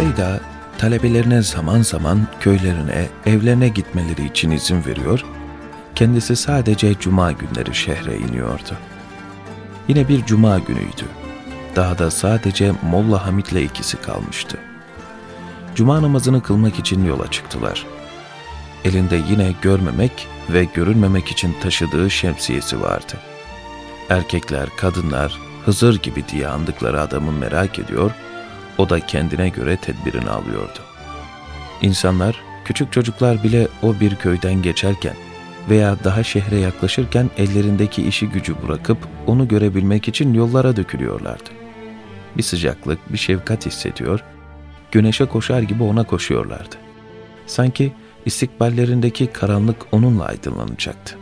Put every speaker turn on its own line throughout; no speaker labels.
Seyda, talebelerine zaman zaman köylerine, evlerine gitmeleri için izin veriyor, kendisi sadece cuma günleri şehre iniyordu. Yine bir cuma günüydü. Daha da sadece Molla Hamit'le ikisi kalmıştı. Cuma namazını kılmak için yola çıktılar. Elinde yine görmemek ve görünmemek için taşıdığı şemsiyesi vardı. Erkekler, kadınlar Hızır gibi diye andıkları adamı merak ediyor, o da kendine göre tedbirini alıyordu. İnsanlar, küçük çocuklar bile o bir köyden geçerken veya daha şehre yaklaşırken ellerindeki işi gücü bırakıp onu görebilmek için yollara dökülüyorlardı. Bir sıcaklık, bir şefkat hissediyor, güneşe koşar gibi ona koşuyorlardı. Sanki istikballerindeki karanlık onunla aydınlanacaktı.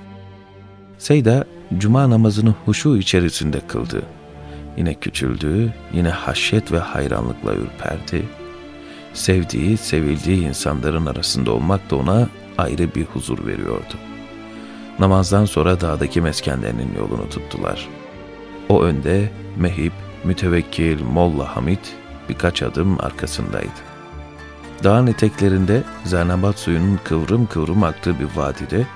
Seyda, cuma namazını huşu içerisinde kıldı. Yine küçüldü, yine haşyet ve hayranlıkla ürperdi. Sevdiği, sevildiği insanların arasında olmak da ona ayrı bir huzur veriyordu. Namazdan sonra dağdaki meskenlerinin yolunu tuttular. O önde, mehip, mütevekkil Molla Hamit birkaç adım arkasındaydı. Dağın eteklerinde Zernabat suyunun kıvrım kıvrım aktığı bir vadide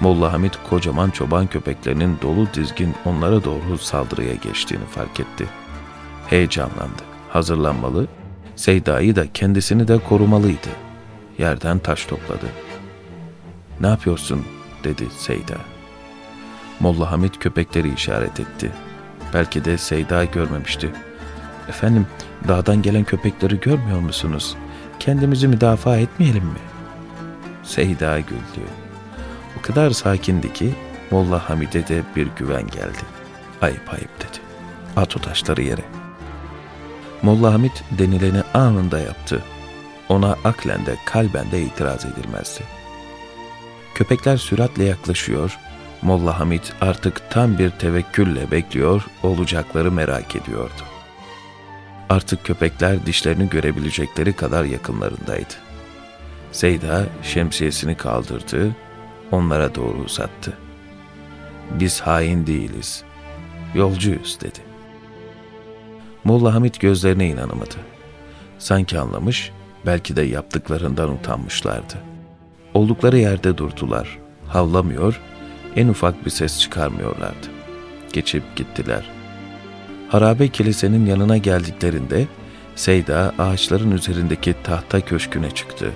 Molla Hamit kocaman çoban köpeklerinin dolu dizgin onlara doğru saldırıya geçtiğini fark etti. Heyecanlandı, hazırlanmalı, Seyda'yı da kendisini de korumalıydı. Yerden taş topladı. ''Ne yapıyorsun?'' dedi Seyda. Molla Hamit köpekleri işaret etti. Belki de Seyda görmemişti. ''Efendim, dağdan gelen köpekleri görmüyor musunuz? Kendimizi müdafaa etmeyelim mi?'' Seyda güldü. O kadar sakindi ki Molla Hamid'e de bir güven geldi. Ayıp ayıp dedi. At o taşları yere. Molla Hamid denileni anında yaptı. Ona aklen de kalben de itiraz edilmezdi. Köpekler süratle yaklaşıyor, Molla Hamid artık tam bir tevekkülle bekliyor, olacakları merak ediyordu. Artık köpekler dişlerini görebilecekleri kadar yakınlarındaydı. Seyda şemsiyesini kaldırdı, onlara doğru uzattı. Biz hain değiliz, yolcuyuz dedi. Molla Hamit gözlerine inanamadı. Sanki anlamış, belki de yaptıklarından utanmışlardı. Oldukları yerde durdular, havlamıyor, en ufak bir ses çıkarmıyorlardı. Geçip gittiler. Harabe kilisenin yanına geldiklerinde Seyda ağaçların üzerindeki tahta köşküne çıktı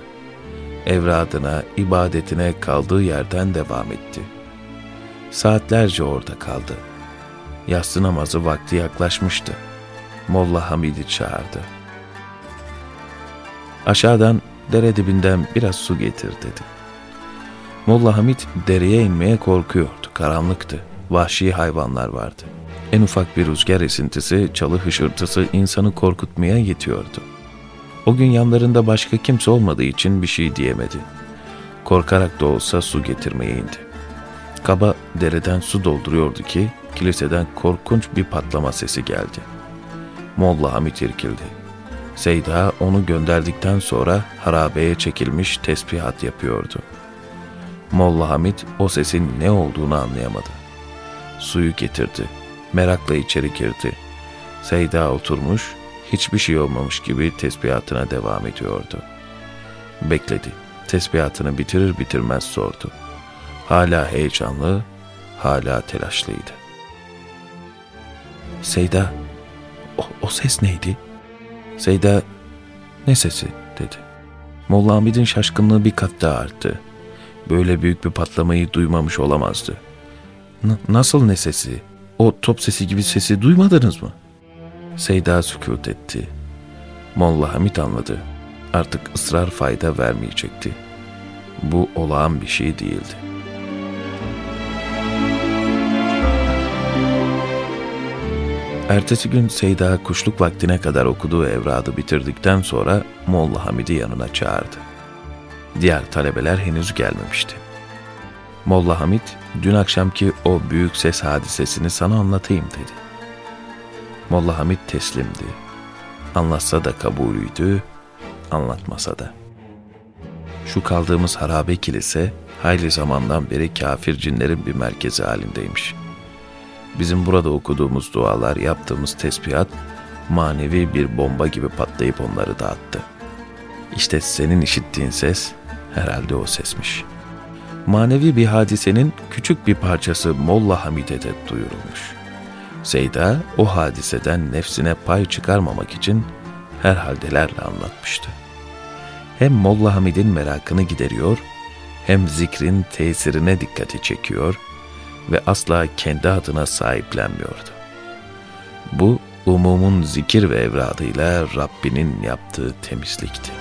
evradına, ibadetine kaldığı yerden devam etti. Saatlerce orada kaldı. Yatsı namazı vakti yaklaşmıştı. Molla Hamid'i çağırdı. Aşağıdan dere dibinden biraz su getir dedi. Molla Hamid dereye inmeye korkuyordu. Karanlıktı. Vahşi hayvanlar vardı. En ufak bir rüzgar esintisi, çalı hışırtısı insanı korkutmaya yetiyordu. O gün yanlarında başka kimse olmadığı için bir şey diyemedi. Korkarak da olsa su getirmeye indi. Kaba dereden su dolduruyordu ki kiliseden korkunç bir patlama sesi geldi. Molla Hamit irkildi. Seyda onu gönderdikten sonra harabeye çekilmiş tesbihat yapıyordu. Molla Hamit o sesin ne olduğunu anlayamadı. Suyu getirdi. Merakla içeri girdi. Seyda oturmuş, hiçbir şey olmamış gibi tesbihatına devam ediyordu. Bekledi. Tesbihatını bitirir bitirmez sordu. Hala heyecanlı, hala telaşlıydı. Seyda, o, o ses neydi? Seyda, ne sesi dedi. Molla Hamid'in şaşkınlığı bir kat daha arttı. Böyle büyük bir patlamayı duymamış olamazdı. N- nasıl ne sesi? O top sesi gibi sesi duymadınız mı? Seyda sükut etti. Molla Hamit anladı. Artık ısrar fayda vermeyecekti. Bu olağan bir şey değildi. Ertesi gün Seyda kuşluk vaktine kadar okuduğu evradı bitirdikten sonra Molla Hamid'i yanına çağırdı. Diğer talebeler henüz gelmemişti. Molla Hamid, dün akşamki o büyük ses hadisesini sana anlatayım dedi. Molla Hamid teslimdi. Anlatsa da kabulüydü, anlatmasa da. Şu kaldığımız harabe kilise hayli zamandan beri kafir cinlerin bir merkezi halindeymiş. Bizim burada okuduğumuz dualar, yaptığımız tesbihat manevi bir bomba gibi patlayıp onları dağıttı. İşte senin işittiğin ses herhalde o sesmiş. Manevi bir hadisenin küçük bir parçası Molla Hamid'e de duyurulmuş. Seyda o hadiseden nefsine pay çıkarmamak için herhaldelerle anlatmıştı. Hem Molla Hamid'in merakını gideriyor, hem zikrin tesirine dikkati çekiyor ve asla kendi adına sahiplenmiyordu. Bu umumun zikir ve evradıyla Rabbinin yaptığı temizlikti.